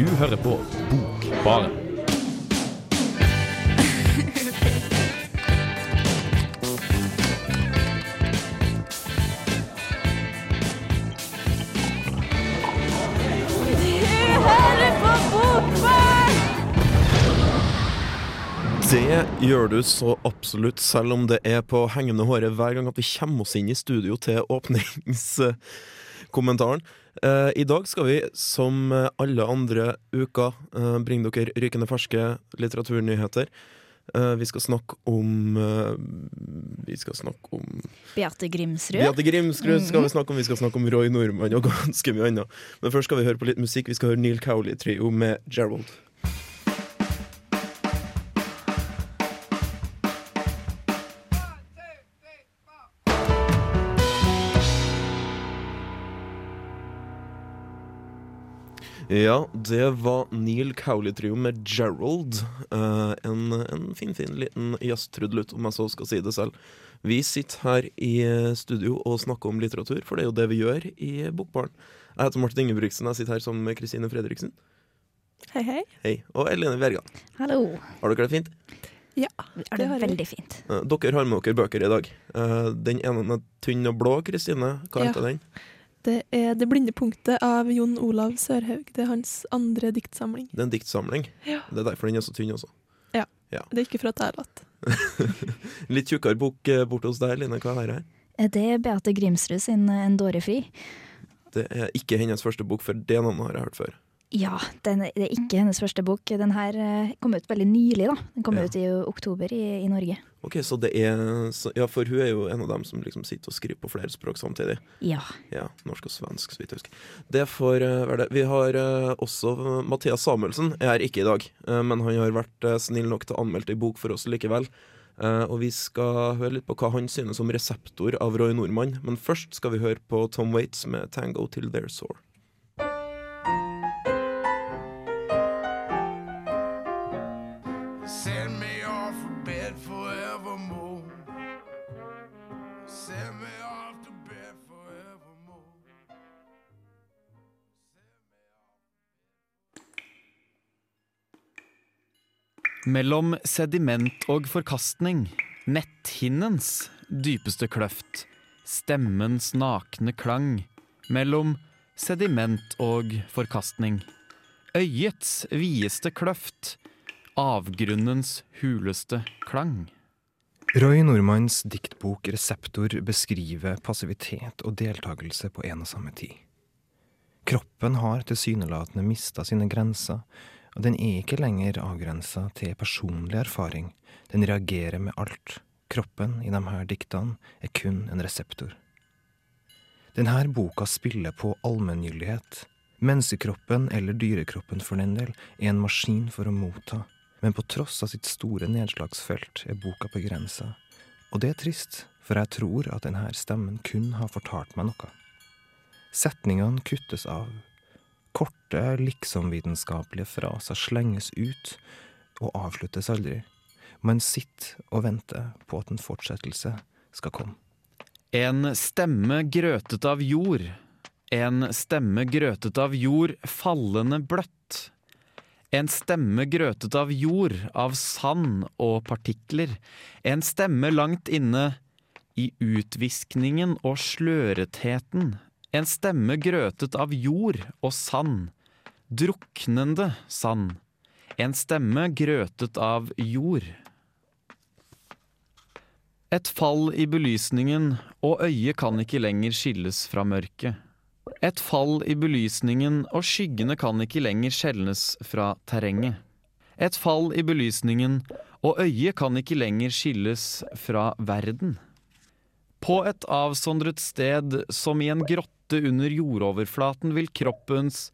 Du hører på Bokbaren. Det gjør du så absolutt, selv om det er på hengende håret hver gang at vi kommer oss inn i studio til åpningskommentaren. Eh, I dag skal vi, som alle andre uker, eh, bringe dere rykende ferske litteraturnyheter. Eh, vi skal snakke om Vi skal snakke om Beate Grimsrud. Beate Grimsrud skal vi snakke om, vi skal snakke om Roy Nordmann og ganske mye annet. Men først skal vi høre på litt musikk. Vi skal høre Neil Cowley-trio med Gerald. Ja, det var Neil Cowley-trio med Gerald. Uh, en en finfin fin liten jazztrudelutt, om jeg så skal si det selv. Vi sitter her i studio og snakker om litteratur, for det er jo det vi gjør i Bokbaren. Jeg heter Martin Ingebrigtsen, jeg sitter her sammen med Kristine Fredriksen. Hei, hei. Hei. Og Eline Vergan. Hallo. Har dere det fint? Ja, Vi har Det det veldig fint. Uh, Dere har med dere bøker i dag. Uh, Den ene er tynn og blå, Kristine. Hva Ja. heter den? Det er 'Det blinde punktet' av Jon Olav Sørhaug. Det er hans andre diktsamling. Det er en diktsamling. Ja. Det er derfor den er så tynn også. Ja, Det er ikke for at jeg har latt. Litt tjukkere bok eh, borte hos deg, Line. Hva er det her? Det er Beate Grimsrud sin En dårefri. Det er ikke hennes første bok, for det navnet har jeg hørt før. Ja, den, det er ikke hennes første bok. Den her eh, kom ut veldig nylig. da. Den kom Ja. ut i oktober i, i Norge. Ok, så det er så, Ja, for hun er jo en av dem som liksom sitter og skriver på flere språk samtidig. Ja. Ja, Norsk og svensk, så vidt jeg husker. Det får eh, være det. Vi har eh, også Mathias Samuelsen Jeg er ikke i dag, men han har vært snill nok til å anmelde ei bok for oss likevel. Og vi skal høre litt på hva han synes om reseptor av Roy Nordmann. Men først skal vi høre på Tom Waits med 'Tango Till They're Sore'. Mellom sediment og forkastning, netthinnens dypeste kløft, stemmens nakne klang, mellom sediment og forkastning, øyets videste kløft, avgrunnens huleste klang. Roy Nordmanns diktbok 'Reseptor' beskriver passivitet og deltakelse på en og samme tid. Kroppen har tilsynelatende mista sine grenser, og den er ikke lenger avgrensa til personlig erfaring, den reagerer med alt. Kroppen i de her diktene er kun en reseptor. Denne boka spiller på allmenngyldighet. Menneskekroppen, eller dyrekroppen for den del, er en maskin for å motta, men på tross av sitt store nedslagsfelt er boka begrensa. Og det er trist, for jeg tror at denne stemmen kun har fortalt meg noe. Setningene kuttes av. Korte, liksomvitenskapelige fraser slenges ut og avsluttes aldri. Man sitter og venter på at en fortsettelse skal komme. En stemme grøtet av jord, en stemme grøtet av jord fallende bløtt. En stemme grøtet av jord, av sand og partikler. En stemme langt inne i utviskningen og sløretheten. En stemme grøtet av jord og sand. Druknende sand. En stemme grøtet av jord. Et fall i belysningen, og øyet kan ikke lenger skilles fra mørket. Et fall i belysningen, og skyggene kan ikke lenger skjelnes fra terrenget. Et fall i belysningen, og øyet kan ikke lenger skilles fra verden. På et avsondret sted, som i en grotte under jordoverflaten, vil kroppens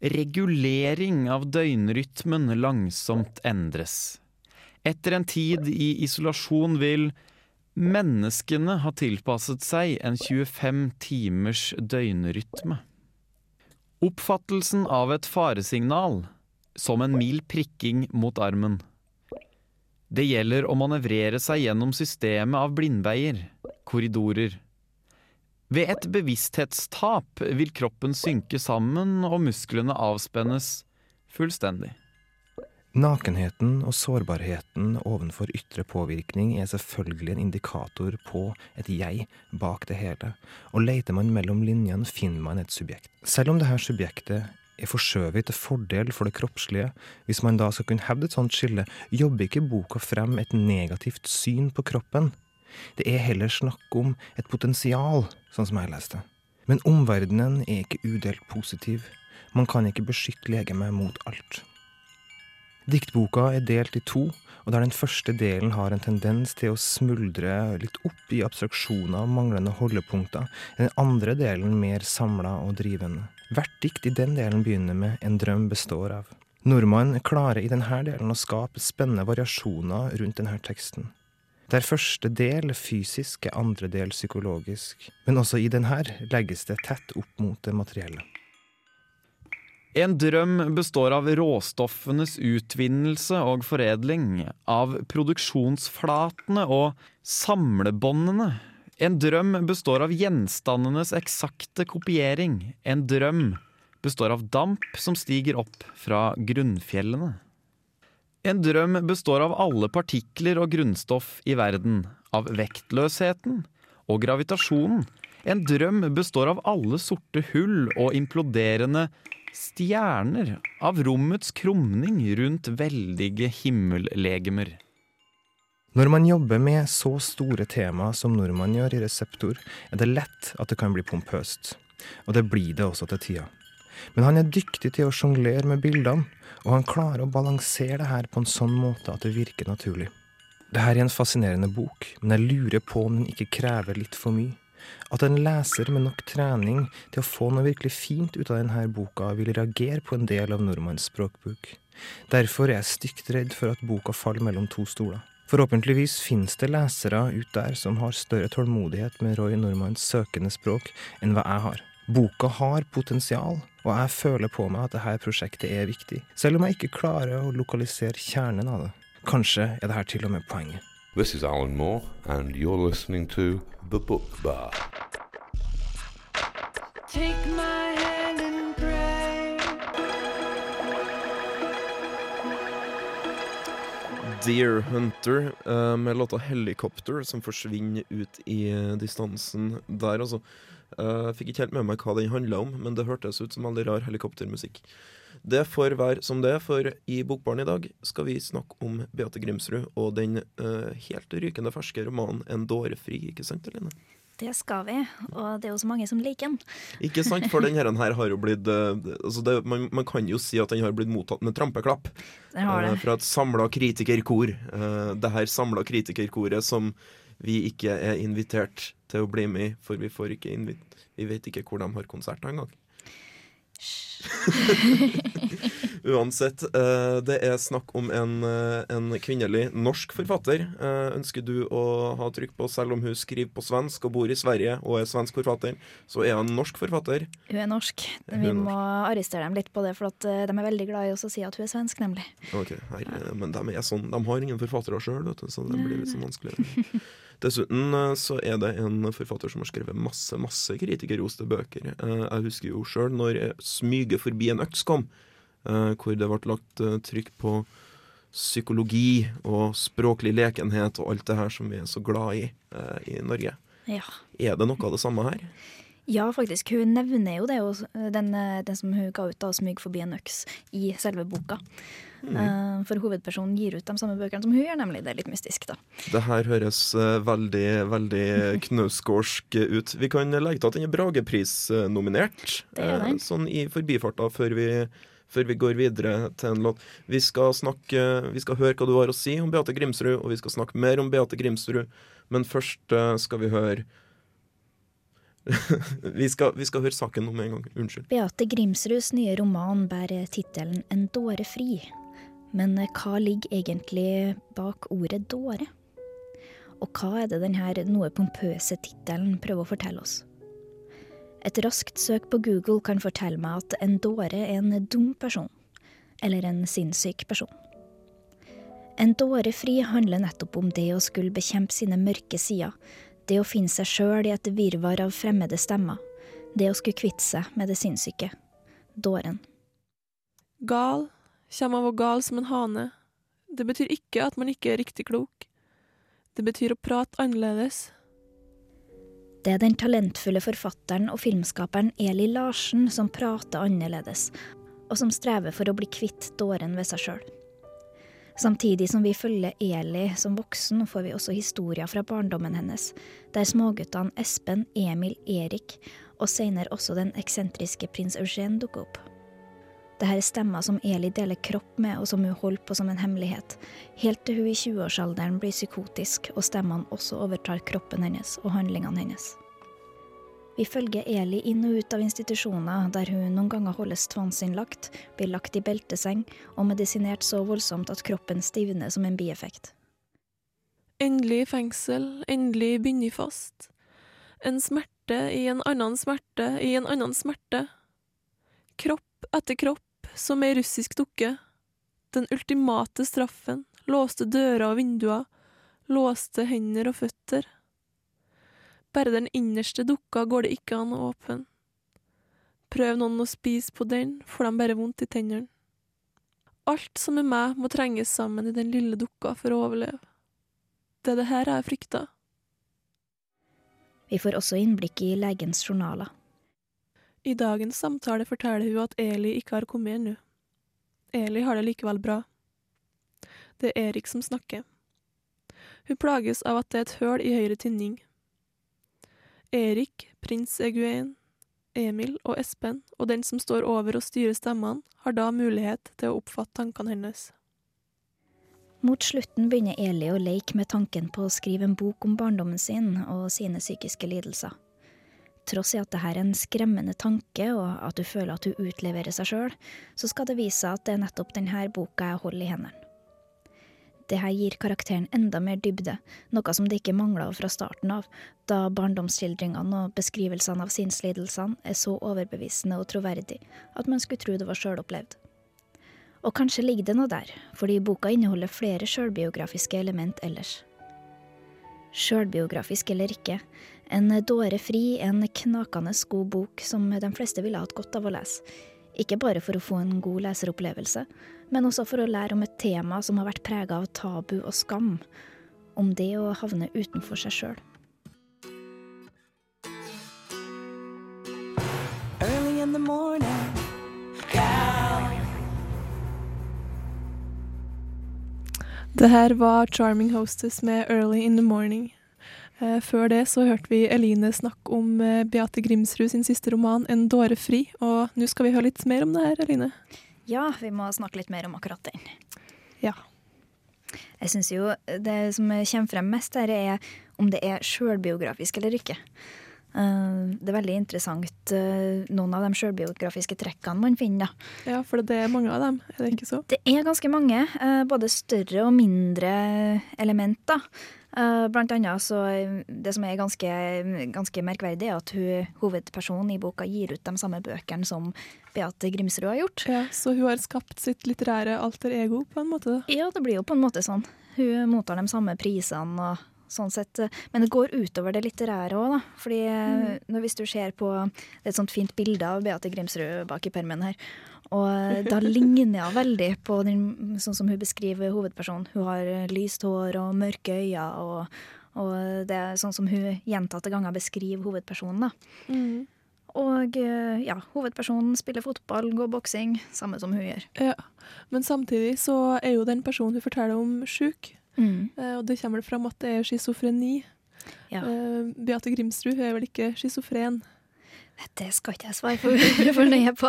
regulering av døgnrytmen langsomt endres. Etter en tid i isolasjon vil menneskene ha tilpasset seg en 25 timers døgnrytme. Oppfattelsen av et faresignal, som en mild prikking mot armen. Det gjelder å manøvrere seg gjennom systemet av blindveier, korridorer. Ved et bevissthetstap vil kroppen synke sammen og musklene avspennes fullstendig. Nakenheten og sårbarheten ovenfor ytre påvirkning er selvfølgelig en indikator på et jeg bak det hele, og leter man mellom linjene, finner man et subjekt. Selv om dette subjektet er forskjøvet til fordel for det kroppslige, hvis man da skal kunne hevde et sånt skille, jobber ikke boka frem et negativt syn på kroppen. Det er heller snakk om et potensial, sånn som jeg leste. Men omverdenen er ikke udelt positiv. Man kan ikke beskytte legemet mot alt. Diktboka er delt i to, og der den første delen har en tendens til å smuldre litt opp i abstraksjoner og manglende holdepunkter, er den andre delen mer samla og drivende. Hvert dikt i den delen begynner med 'En drøm består av'. Nordmannen klarer i denne delen å skape spennende variasjoner rundt denne teksten. Der første del fysisk, er andre del psykologisk. Men også i denne legges det tett opp mot det materielle. En drøm består av råstoffenes utvinnelse og foredling, av produksjonsflatene og samlebåndene. En drøm består av gjenstandenes eksakte kopiering. En drøm består av damp som stiger opp fra grunnfjellene. En drøm består av alle partikler og grunnstoff i verden, av vektløsheten og gravitasjonen. En drøm består av alle sorte hull og imploderende stjerner, av rommets krumning rundt veldige himmellegemer. Når man jobber med så store tema som nordmann gjør i Reseptor, er det lett at det kan bli pompøst. Og det blir det også til tida. Men han er dyktig til å sjonglere med bildene, og han klarer å balansere det her på en sånn måte at det virker naturlig. Det her er en fascinerende bok, men jeg lurer på om den ikke krever litt for mye. At en leser med nok trening til å få noe virkelig fint ut av denne boka, vil reagere på en del av nordmanns språkbruk. Derfor er jeg stygt redd for at boka faller mellom to stoler. Forhåpentligvis finnes det lesere ut der som har større tålmodighet med Roy Normans søkende språk enn hva jeg har. Boka har potensial, og jeg føler på meg at dette prosjektet er viktig, selv om jeg ikke klarer å lokalisere kjernen av det. Kanskje er dette til og med poenget. This is Alan Moore, and you're listening to The Book Bar. Take my hand and pray. Deer Hunter eh, med låta 'Helicopter', som forsvinner ut i distansen der, altså. Eh, Jeg fikk ikke helt med meg hva den handla om, men det hørtes ut som veldig rar helikoptermusikk. Det får være som det, for i Bokbarn i dag skal vi snakke om Beate Grimsrud og den uh, helt rykende ferske romanen 'En dårefri', ikke sant, Eline? Det skal vi, og det er jo så mange som liker den. Ikke sant, for den her har jo blitt eh, altså det, man, man kan jo si at den har blitt mottatt med trampeklapp. Den har eh, det. fra et samla kritikerkor. Uh, det her samla kritikerkoret som vi ikke er invitert til å bli med for vi får ikke invit Vi vet ikke hvor de har konserter engang. Uansett, eh, det er snakk om en, eh, en kvinnelig norsk forfatter. Eh, ønsker du å ha trykk på, selv om hun skriver på svensk og bor i Sverige og er svensk forfatter, så er hun norsk forfatter. Hun er norsk. Vi er må arrestere dem litt på det, for at de er veldig glad i å si at hun er svensk, nemlig. Ok, her, Men de er sånn, de har ingen forfattere sjøl, så det blir litt sånn vanskelig. Dessuten så er det en forfatter som har skrevet masse masse kritikerroste bøker. Jeg husker jo sjøl når 'Smyge forbi en øks' kom, hvor det ble lagt eh, trykk på psykologi og språklig lekenhet og alt det her som vi er så glad i eh, i Norge. Ja. Er det noe av det samme her? Ja, faktisk. Hun nevner jo det, den, eh, den som hun ga ut av 'Smyg forbi en øks' i selve boka. Mm. For hovedpersonen gir ut de samme bøkene som hun gjør, nemlig. Det er litt mystisk, da. Det her høres eh, veldig, veldig knausgårdsk ut. Vi kan legge til at den er Bragepris-nominert. Er eh, Sånn i forbifarta før vi, før vi går videre til en låt. Vi skal snakke, vi skal høre hva du har å si om Beate Grimsrud, og vi skal snakke mer om Beate Grimsrud. Men først eh, skal vi høre vi, skal, vi skal høre saken om en gang. Unnskyld. Beate Grimsruds nye roman bærer tittelen 'En dåre fri'. Men eh, hva ligger egentlig bak ordet 'dåre'? Og hva er det denne noe pompøse tittelen prøver å fortelle oss? Et raskt søk på Google kan fortelle meg at en dåre er en dum person. Eller en sinnssyk person. En dårefri handler nettopp om det å skulle bekjempe sine mørke sider. Det å finne seg sjøl i et virvar av fremmede stemmer. Det å skulle kvitte seg med det sinnssyke. Dåren. Gal kommer av å gal som en hane. Det betyr ikke at man ikke er riktig klok. Det betyr å prate annerledes. Det er den talentfulle forfatteren og filmskaperen Eli Larsen som prater annerledes, og som strever for å bli kvitt dåren ved seg sjøl. Samtidig som vi følger Eli som voksen, får vi også historier fra barndommen hennes, der småguttene Espen, Emil, Erik og senere også den eksentriske prins Eugène dukker opp. Dette er stemmer som Eli deler kropp med, og som hun holder på som en hemmelighet, helt til hun i 20-årsalderen blir psykotisk og stemmene også overtar kroppen hennes og handlingene hennes. Vi følger Eli inn og ut av institusjoner der hun noen ganger holdes tvangsinnlagt, blir lagt i belteseng og medisinert så voldsomt at kroppen stivner som en bieffekt. Endelig fengsel, endelig bundet fast. En smerte i en annen smerte i en annen smerte. Kropp etter kropp, som ei russisk dukke. Den ultimate straffen, låste dører og vinduer, låste hender og føtter. Bare den innerste dukka går det ikke an å åpne. Prøv noen å spise på den, får de bare vondt i tennene. Alt som er meg, må trenges sammen i den lille dukka for å overleve. Det er det her jeg frykter. Vi får også innblikk i legens journaler. I dagens samtale forteller hun at Eli ikke har kommet ennå. Eli har det likevel bra. Det er Erik som snakker. Hun plages av at det er et høl i høyre tinning. Erik, prins Eguen, Emil og Espen, og den som står over og styrer stemmene, har da mulighet til å oppfatte tankene hennes. Mot slutten begynner Eli å leke med tanken på å skrive en bok om barndommen sin og sine psykiske lidelser. Tross i at dette er en skremmende tanke, og at du føler at du utleverer seg sjøl, så skal det vise seg at det er nettopp denne boka jeg holder i hendene. Dette gir karakteren enda mer dybde, noe som det ikke mangla fra starten av, da barndomsskildringene og beskrivelsene av sinnslidelsene er så overbevisende og troverdig at man skulle tro det var sjølopplevd. Og kanskje ligger det noe der, fordi boka inneholder flere sjølbiografiske element ellers. Sjølbiografisk eller ikke, en dåre fri, en knakende god bok som de fleste ville hatt godt av å lese. Ikke bare for å få en god leseropplevelse, men også for å lære om et tema som har vært prega av tabu og skam. Om det å havne utenfor seg sjøl. Det her var Charming Hostess med Early in the Morning. Eh, før det så hørte vi Eline snakke om eh, Beate Grimsrud sin siste roman En dåre fri, og nå skal vi høre litt mer om det her, Eline. Ja, vi må snakke litt mer om akkurat den. Ja. Jeg syns jo det som kommer frem mest her, er om det er sjølbiografisk eller ikke. Eh, Det er veldig interessant eh, noen av de sjølbiografiske trekkene man finner. da. Ja, for det er mange av dem, er det ikke så? Det er ganske mange, eh, både større og mindre elementer. Blant annet så Det som er ganske, ganske merkverdig, er at hun, hovedpersonen i boka gir ut de samme bøkene som Beate Grimsrud har gjort. Ja, Så hun har skapt sitt litterære alter ego, på en måte? Ja, det blir jo på en måte sånn. Hun mottar de samme prisene og sånn sett. eh, Men det går utover det litterære òg, da. Fordi mm. når, hvis du ser på Det er et sånt fint bilde av Beate Grimsrud bak i permen her. Og eh, da ligner hun veldig på den, sånn som hun beskriver hovedpersonen. Hun har eh, lyst hår og mørke øyne, og, og det er sånn som hun gjentatte ganger beskriver hovedpersonen. da. Mm. Og eh, ja, hovedpersonen spiller fotball, går boksing, samme som hun gjør. Ja. Men samtidig så er jo den personen hun forteller om, sjuk. Mm. Eh, Og det kommer det fram at det er schizofreni. Ja. Eh, Beate Grimsrud er vel ikke schizofren, Det skal ikke jeg svare for, for nøye på.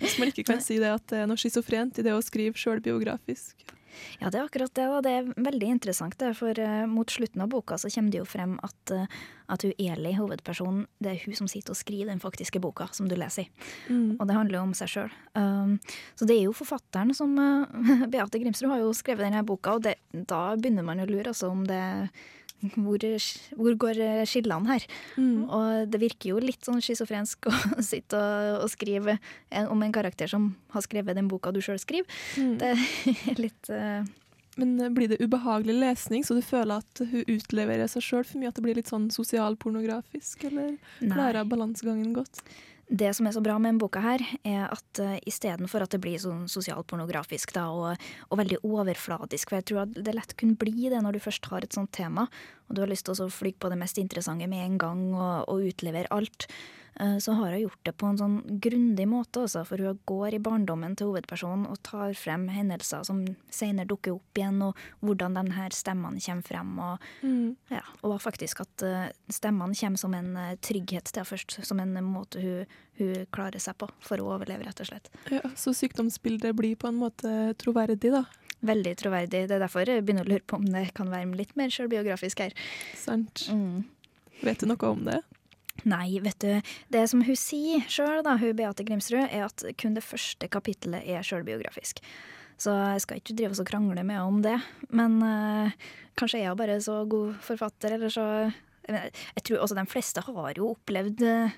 hvis man ikke kan si det at det er noe schizofrent i det å skrive sjølbiografisk. Ja, det er akkurat det, og det er veldig interessant, det, for eh, mot slutten av boka så kommer det jo frem at, eh, at hun Eli, hovedpersonen, det er hun som sitter og skriver den faktiske boka som du leser i. Mm. Og det handler jo om seg sjøl. Um, så det er jo forfatteren som eh, Beate Grimsrud har jo skrevet denne boka, og det, da begynner man å lure altså, om det hvor, hvor går skillene her? Mm. Og det virker jo litt sånn schizofrensk å sitte og, og skrive om en karakter som har skrevet den boka du sjøl skriver. Mm. Det er litt uh... Men eh, blir det ubehagelig lesning, så du føler at hun utleverer seg sjøl for mye? At det blir litt sånn sosialpornografisk, eller klarer Nei. balansegangen godt? Det som er så bra med denne boka, her, er at uh, istedenfor at det blir sånn sosialpornografisk da, og, og, veldig overfladisk, for jeg tror at det lett kunne bli det når du først har et sånt tema, og du har lyst til å fly på det mest interessante med en gang og, og utlevere alt, så har hun gjort det på en sånn grundig måte, også, for hun går i barndommen til hovedpersonen og tar frem hendelser som senere dukker opp igjen, og hvordan de her stemmene kommer frem, og, Mm. ja, og faktisk at uh, stemmene kommer som en uh, trygghet til henne først, som en måte hun, hun klarer seg på for å overleve, rett og slett. Ja, så sykdomsbildet blir på en måte troverdig, da. Veldig troverdig. Det er derfor jeg begynner å lure på om det kan være litt mer selvbiografisk her. Sant. Mm. Vet du noe om det? Nei, vet du. Det som hun sier sjøl, hun Beate Grimsrud, er at kun det første kapittelet er sjølbiografisk. Så jeg skal ikke drive oss og krangle med henne om det. Men øh, kanskje er hun bare så god forfatter, eller så Jeg, jeg tror også de fleste har jo opplevd eh,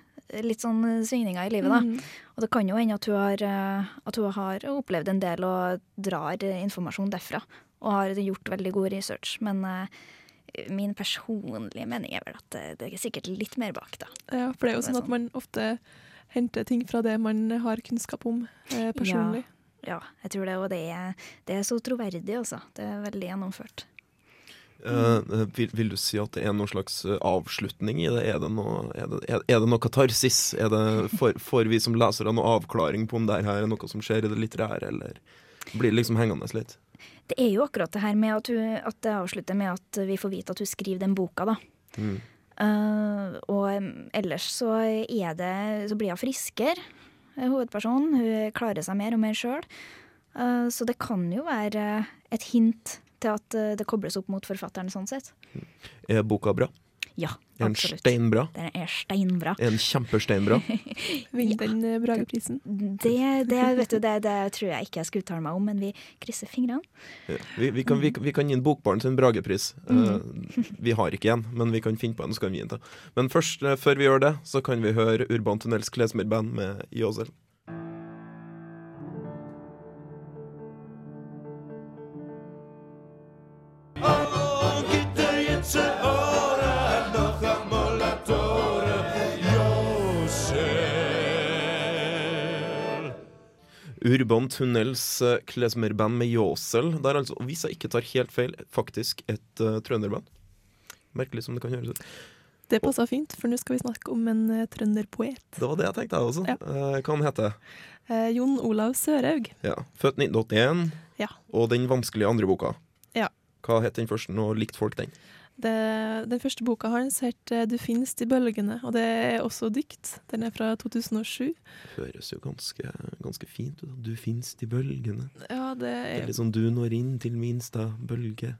litt sånn svingninger i livet, da. Mm. Og det kan jo hende at hun har, eh, at hun har opplevd en del og drar eh, informasjon derfra. Og har gjort veldig god research. Men eh, min personlige mening er vel at det, det er sikkert litt mer bak, da. Ja, for det er jo sånn at man ofte henter ting fra det man har kunnskap om eh, personlig. Ja, jeg tror det, og det er, det er så troverdig, altså. Det er veldig gjennomført. Uh, vil, vil du si at det er noen slags eh, avslutning i det? Er det noe, er det, er, det noe katarsis? Er det, får, for vi som lesere noe avklaring på om det her er noe som skjer i det litterære, eller blir det liksom hengende litt? Det er jo akkurat det her med at, hun, at det avslutter med at vi får vite at hun skriver den boka, da. Mm. Uh, og ellers så er det Så blir hun friskere, eh, hovedpersonen. Hun klarer seg mer og mer sjøl. så det kan jo være et hint til at eh, det kobles opp mot forfatteren, sånn sett. Er boka bra? Ja, absolutt. En steinbra? Den er steinbra. Den kjempesteinbra? Vinner den eh, Brageprisen. Det, det, vet du, det, det tror jeg ikke jeg skal uttale meg om, men vi krysser fingrene. Ja. Vi, vi, kan, vi, vi kan gi en Bokbarn sin Bragepris. Mm. Eh, vi har ikke en, men vi kan finne på en, så kan vi gi den til. Men først, eh, før vi gjør det, så kan vi høre Urban Tunnels klesmerband med Jåsel. Urban Tunnels eh, klesmerband med Jåsel. Det er altså, hvis jeg ikke tar helt feil, faktisk et uh, trønderband. Merkelig som det kan høres ut. Det passer fint, for nå skal vi snakke om en uh, trønderpoet. Det var det jeg tenkte, jeg også. Ja. Uh, hva han heter uh, Jon Olav Sørhaug. Ja. Født 1981. Ja. Og den vanskelige andre boka. Ja. Hva het den første, og likte folk den? Det, den første boka hans het eh, 'Du finnes i bølgene', og det er også dikt. Den er fra 2007. Høres jo ganske, ganske fint ut. Du finnes i bølgene. Ja, det er... Det er litt liksom du når inn til minsta bølge.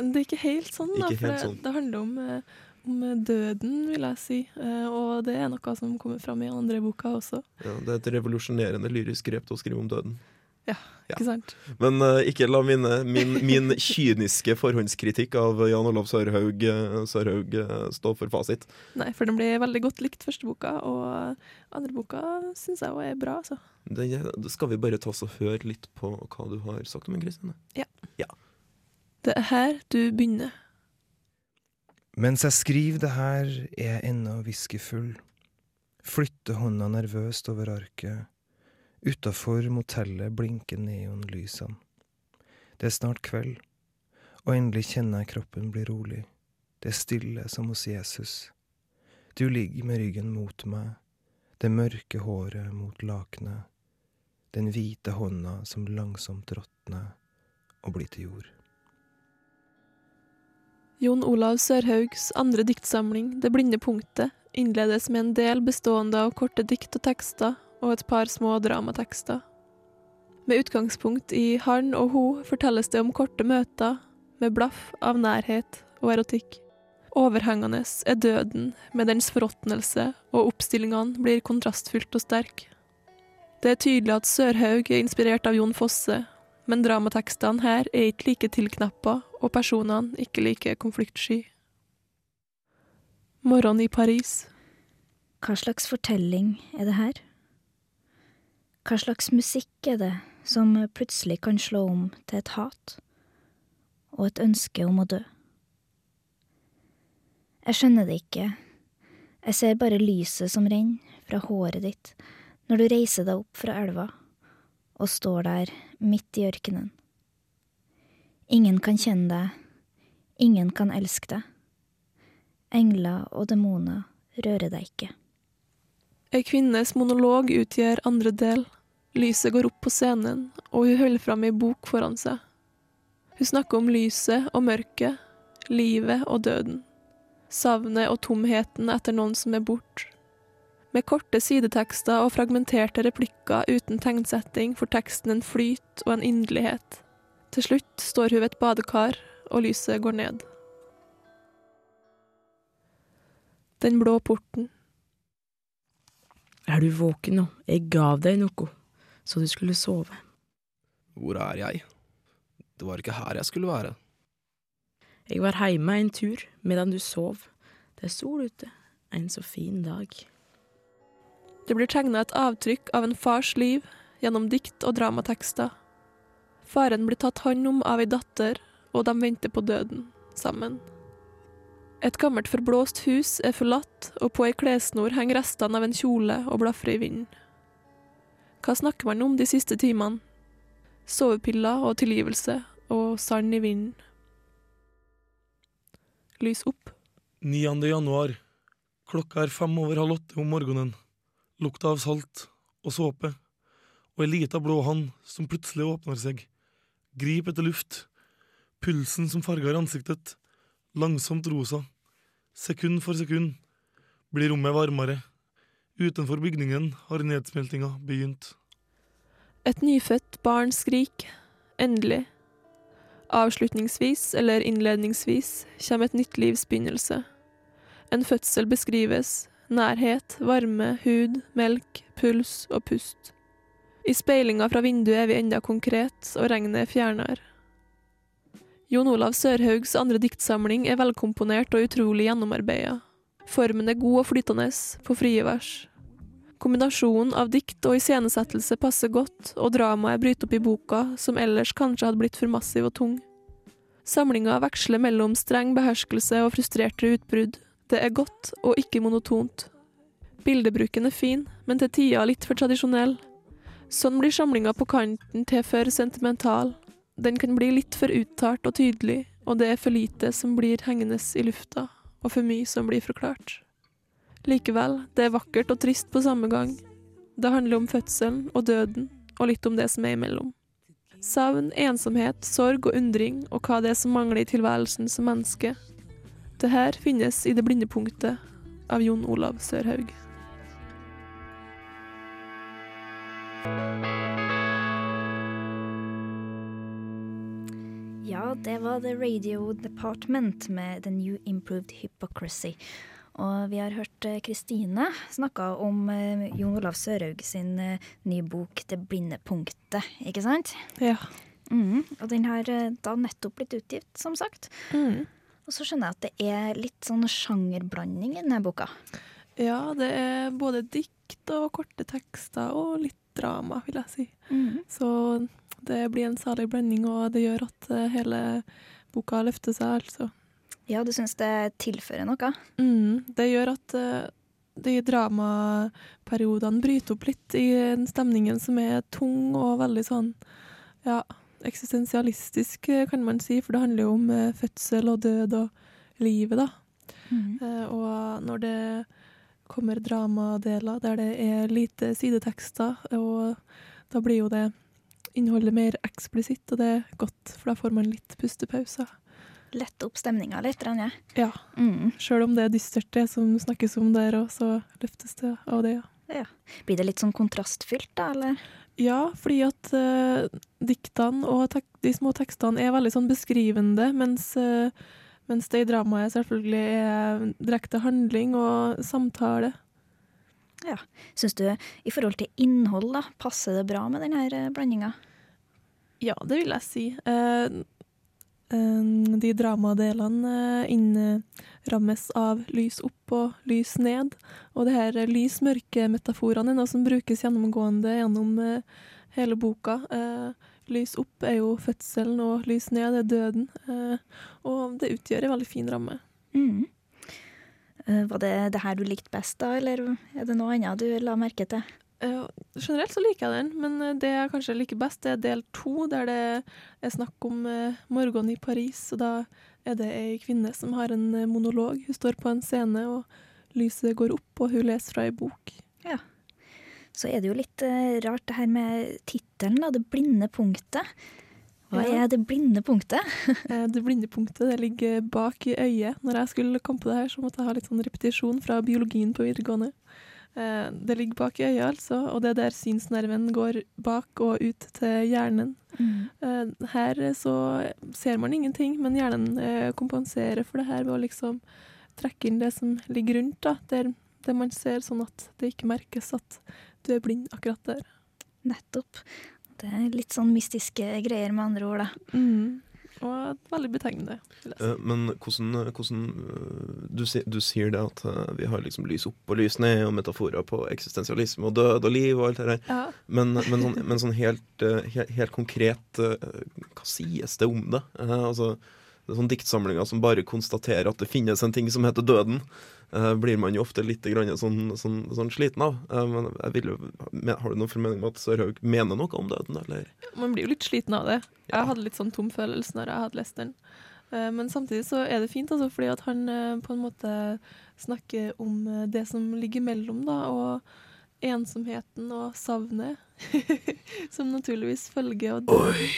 det er ikke helt sånn, da. For helt det, sånn. det handler om, eh, om døden, vil jeg si. Eh, Og det er noe som kommer fram i andre boka også. Ja, det er et revolusjonerende lyrisk grep å skrive om døden. Ja. Ikke sant? Men uh, ikke la mine, min, min kyniske forhåndskritikk av Jan Olav Sørhaug, eh, Sørhaug eh, stå for fasit. Nei, for den ble veldig godt likt, første boka, og andre boka syns jeg også er bra, altså. Det, det skal vi bare ta oss og høre litt på hva du har sagt om den, Kristine. Det er her du begynner. Mens jeg skriver det her, er jeg ennå whiskyfull. Flytter hånda nervøst over arket. Utafor motellet blinker neonlysene. Det er snart kveld, og endelig kjenner jeg kroppen bli rolig. Det er stille som hos Jesus. Du ligger med ryggen mot meg, det mørke håret mot lakenet, den hvite hånda som langsomt råtner og blir til jord. Jon Olav Sørhaugs andre diktsamling, Det blinde punktet, innledes med en del bestående av korte dikt og tekster, og et par små dramatekster. Med utgangspunkt i Han og Ho fortelles det om korte møter, med blaff av nærhet og erotikk. Overhengende er døden, med dens forråtnelse, og oppstillingene blir kontrastfylt og sterk. Det er tydelig at Sørhaug er inspirert av Jon Fosse, men dramatekstene her er ikke like tilknappa, og personene ikke like konfliktsky. Morgen i Paris. Hva slags fortelling er det her? Hva slags musikk er det som plutselig kan slå om til et hat og et ønske om å dø? Jeg skjønner det ikke. Jeg ser bare lyset som renner fra håret ditt når du reiser deg opp fra elva og står der midt i ørkenen. Ingen kan kjenne deg, ingen kan elske deg. Engler og demoner rører deg ikke. Ei kvinnes monolog utgjør andre del. Lyset går opp på scenen, og hun holder fram ei bok foran seg. Hun snakker om lyset og mørket, livet og døden. Savnet og tomheten etter noen som er borte. Med korte sidetekster og fragmenterte replikker uten tegnsetting får teksten en flyt og en inderlighet. Til slutt står hun ved et badekar, og lyset går ned. Den blå porten. Er du våken nå? Jeg gav deg noe, så du skulle sove. Hvor er jeg? Det var ikke her jeg skulle være. Jeg var heime en tur medan du sov. Det er sol ute. En så fin dag. Det blir tegna et avtrykk av en fars liv gjennom dikt og dramatekster. Faren blir tatt hånd om av ei datter, og de venter på døden sammen. Et gammelt forblåst hus er forlatt, og på ei klessnor henger restene av en kjole og blafrer i vinden. Hva snakker man om de siste timene? Sovepiller og tilgivelse og sand i vinden. Lys opp. 9. januar. Klokka er fem over halv åtte om morgenen. Lukta av salt og såpe, og ei lita blå hand som plutselig åpner seg. Grip etter luft. Pulsen som farger ansiktet. Langsomt rosa. Sekund for sekund blir rommet varmere. Utenfor bygningen har nedsmeltinga begynt. Et nyfødt barn skrik. Endelig. Avslutningsvis, eller innledningsvis, kommer et nytt livs begynnelse. En fødsel beskrives. Nærhet, varme, hud, melk, puls og pust. I speilinga fra vinduet er vi enda konkret, og regnet er fjernere. Jon Olav Sørhaugs andre diktsamling er velkomponert og utrolig gjennomarbeida. Formen er god og flytende, på frie vers. Kombinasjonen av dikt og iscenesettelse passer godt, og dramaet bryter opp i boka, som ellers kanskje hadde blitt for massiv og tung. Samlinga veksler mellom streng beherskelse og frustrerte utbrudd. Det er godt og ikke monotont. Bildebruken er fin, men til tider litt for tradisjonell. Sånn blir samlinga på kanten til for sentimental. Den kan bli litt for uttalt og tydelig, og det er for lite som blir hengende i lufta, og for mye som blir forklart. Likevel, det er vakkert og trist på samme gang. Det handler om fødselen og døden, og litt om det som er imellom. Savn, ensomhet, sorg og undring, og hva det er som mangler i tilværelsen som menneske. Det her finnes i Det blinde punktet av Jon Olav Sørhaug. Det var The Radio Department med The New Improved Hypocrisy. Og vi har hørt eh, Kristine snakke om eh, Jon Olav Sørhaug sin eh, nye bok 'Det blinde punktet', ikke sant? Ja. Mm, og den har da nettopp blitt utgitt, som sagt. Mm. Og så skjønner jeg at det er litt sånn sjangerblanding i denne boka. Ja, det er både dikt og korte tekster og litt drama, vil jeg si. Mm. Så det blir en salig blanding, og det gjør at eh, hele boka løfter seg, altså. Ja, du syns det tilfører noe? Mm, det gjør at eh, de dramaperiodene bryter opp litt i den stemningen som er tung og veldig sånn ja, eksistensialistisk, eh, kan man si, for det handler jo om fødsel og død og livet, da. Mm. Og når det kommer dramadeler der det er lite sidetekster, og da blir jo det innholdet mer eksplisitt, og det er godt, for da får man litt pustepauser. Lette opp stemninga litt, Ranje. Ja. Mm. Sjøl om det er dystert, det som snakkes om der òg, så løftes det av det, ja. Ja. Blir det litt sånn kontrastfylt, da, eller? Ja, fordi at uh, diktene og de små tekstene er veldig sånn beskrivende, mens, uh, mens det i dramaet selvfølgelig er direkte handling og samtale. Ja. Syns du i forhold til innhold, da, passer det bra med denne blandinga? Ja, det vil jeg si. Eh, eh, de dramadelene eh, innrammes av lys opp og lys ned. Og det her lys-mørke-metaforene er noe som brukes gjennomgående gjennom eh, hele boka. Eh, lys opp er jo fødselen, og lys ned er døden. Eh, og det utgjør en veldig fin ramme. Mm. Eh, Var det det her du likte best, da, eller er det noe annet du la merke til? Uh, generelt så liker jeg den, men eh, det jeg kanskje liker best, det er del to, der det er snakk om uh, morgenen i Paris. Og da er det ei kvinne som har en monolog. Hun står på en scene, og lyset går opp, og hun leser fra ei bok. Ja. Så er det jo litt uh, rart det her med tittelen, da. Det blinde punktet. Hva er det blinde punktet? Eh, Det blinde punktet det ligger bak i øyet. Når jeg skulle komme på det her, så måtte jeg ha litt sånn repetisjon fra biologien på videregående. Eh, Det ligger bak i øyet, altså, og det er der synsnerven går bak og ut til hjernen. Mm. Her så ser man ingenting, men hjernen eh, kompenserer for det her ved å liksom trekke inn det som ligger rundt, da, der der man ser, sånn at det ikke merkes at du er blind akkurat der. Nettopp. Det er litt sånn mystiske greier, med andre ord, da. Mm. Og veldig betegnende. Eh, Men hvordan, hvordan eh, du, du sier det at eh, vi har liksom lys opp og lys ned, og metaforer på eksistensialisme og død og liv og alt det der. Ja. Men, men, sånn, men sånn helt, eh, helt, helt konkret, eh, hva sies det om det? Eh, altså, det er sånne diktsamlinger som bare konstaterer at det finnes en ting som heter døden. eh, blir man jo ofte litt grann sånn, sånn, sånn sliten av. Eh, men vil har du noen formening om at Sørhaug mener noe om døden, eller? Man blir jo litt sliten av det. Jeg hadde litt sånn tom følelse når jeg hadde lest den. Eh, Men samtidig så er det fint, altså, fordi at han eh, på en måte snakker om eh, det som ligger mellom, da, og ensomheten og savnet. som naturligvis følger og Oi!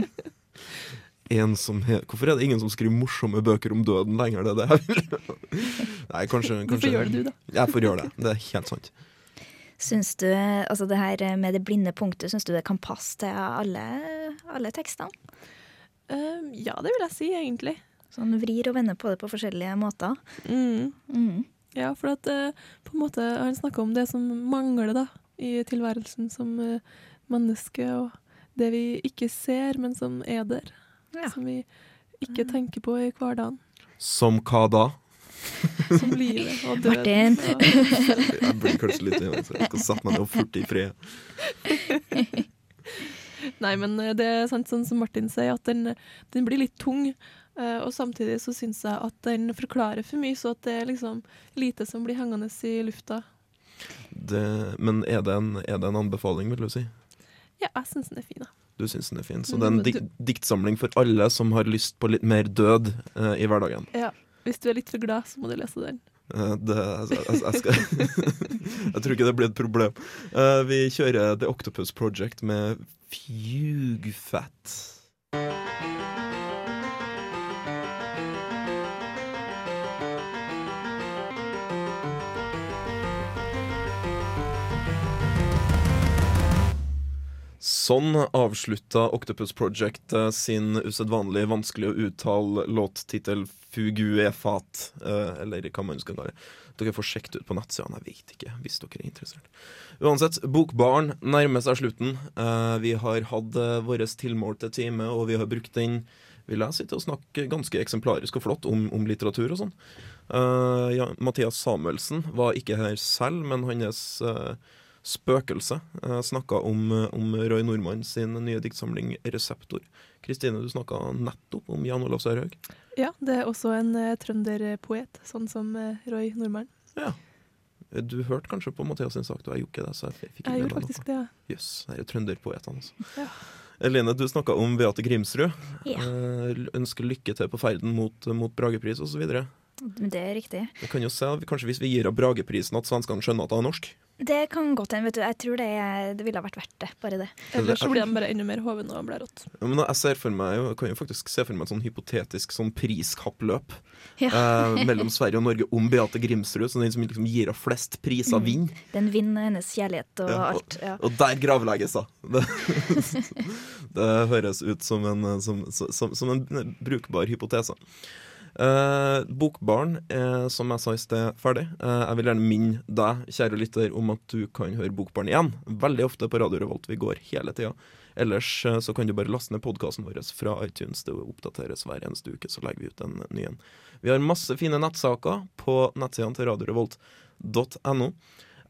Ensomhet Hvorfor er det ingen som skriver morsomme bøker om døden lenger? Det er det jeg vil. Nei, kanskje, Du får gjøre det, du, da. Jeg får gjøre det. Det er helt sant. Syns du altså det her med det blinde punktet, syns du det kan passe til alle, alle tekstene? Uh, ja, det vil jeg si, egentlig. Sånn vrir og vender på det på forskjellige måter? Mm. Mm. Ja, for at eh, på en måte han snakker om det som mangler da, i tilværelsen som eh, menneske, og det vi ikke ser, men som er der. Som vi ikke tenker på i hverdagen. Som hva da? Som livet og Martin. Ja. Jeg blir kanskje litt så jeg skal sette meg ned og furte i fred. Nei, men eh, det er sant sånn som Martin sier, at den, den blir litt tung. eh, Og samtidig så syns jeg at den forklarer for mye, så at det er liksom lite som blir hengende i lufta. Det, men er det, en, er det en anbefaling, vil du si? Ja, jeg syns den er fin, da. Du syns den er fin. Så Mm, det er en dik diktsamling for alle som har lyst på litt mer død eh, i hverdagen. Ja. Hvis du er litt for glad, så må du lese den. Eh, det, altså, jeg, jeg, skal Jeg tror ikke det blir et problem. Eh, vi kjører The Octopus Project med Fugue Sånn avslutta Octopus Project eh, sin usedvanlig vanskelig å uttale låttittel Fugue Fat, eh, eller hva man skal kalle det. Dere får sjekket ut på nettsidene, jeg vet ikke, hvis dere er interessert. Uansett, Bokbaren nærmer seg slutten. Eh, vi har hatt uh, vår tilmålte time, og vi har brukt den vil jeg til å snakke ganske eksemplarisk og flott om, om litteratur og sånn. Uh, ja, Mathias Samuelsen var ikke her selv, men hans eh, spøkelse Jeg snakka om, eh, om Roy Nordmann sin nye diktsamling 'Reseptor'. Kristine, du snakka nettopp om Jan Olav Sørhaug. Ja, det er også en uh, trønderpoet, sånn som eh, Roy Nordmann. Ja. Du hørte kanskje på Mathias sin sak, du jeg gjorde ikke det. Så jeg fikk ikke Jeg med gjorde meg faktisk noe. det. ja. Jøss, det er trønderpoetene, altså. Ja. Eline, du snakka om Beate Grimsrud. Ja. Eh, ønsker lykke til på ferden mot, mot Bragepris osv. Det er riktig. Vi kan jo se, kanskje hvis vi gir av Brageprisen at svenskene skjønner at det er norsk. Det kan godt hende. vet du. Jeg tror det, det ville ha vært verdt det. Bare det. Ellers så blir de bare enda mer hovne og blir rått. Ja, men jeg ser for meg, jeg kan jo faktisk se for meg et sånn hypotetisk sånn priskappløp Ja. eh, mellom Sverige og Norge om Beate Grimsrud. Så den som liksom gir av flest priser, Mm. vinner. Den vinner hennes kjærlighet og Ja, og, alt. Ja. og der gravlegges hun! Det, det høres ut som en, som, som, som en brukbar hypotese. Eh, Bokbarn er, som jeg sa i sted, ferdig. Eh, jeg vil gjerne minne deg, kjære lytter, om at du kan høre Bokbarn igjen. Veldig ofte på Radio Revolt. Vi går hele tida. Ellers eh, så kan du bare laste ned podkasten vår fra iTunes. Det oppdateres hver eneste uke, så legger vi ut en ny en. Vi har masse fine nettsaker på nettsidene til radiorevolt.no.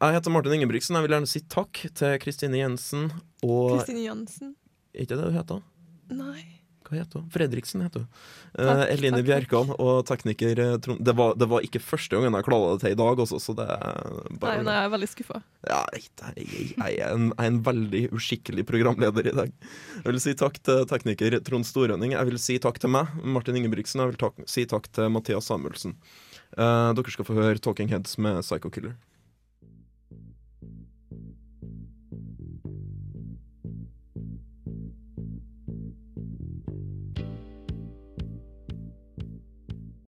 Jeg heter Martin Ingebrigtsen. Jeg vil gjerne si takk til Kristine Jensen og Kristine Jansen. Er ikke det hun heter? Nei. Hva heter hun? Fredriksen heter hun. Eh, Eline Bjerkan og tekniker eh, Trond det var, det var ikke første gangen jeg klarte det til i dag også, så det er Nei, bare nei, jeg er veldig skuffa. ja, jeg, jeg, jeg, er en, jeg er en veldig uskikkelig programleder i dag. Jeg vil si takk til tekniker Trond Storønning. Jeg vil si takk til meg, Martin Ingebrigtsen. Jeg vil tak, si takk til Mathias Samuelsen. Eh, dere skal få høre Talking Heads med Psycho Killer.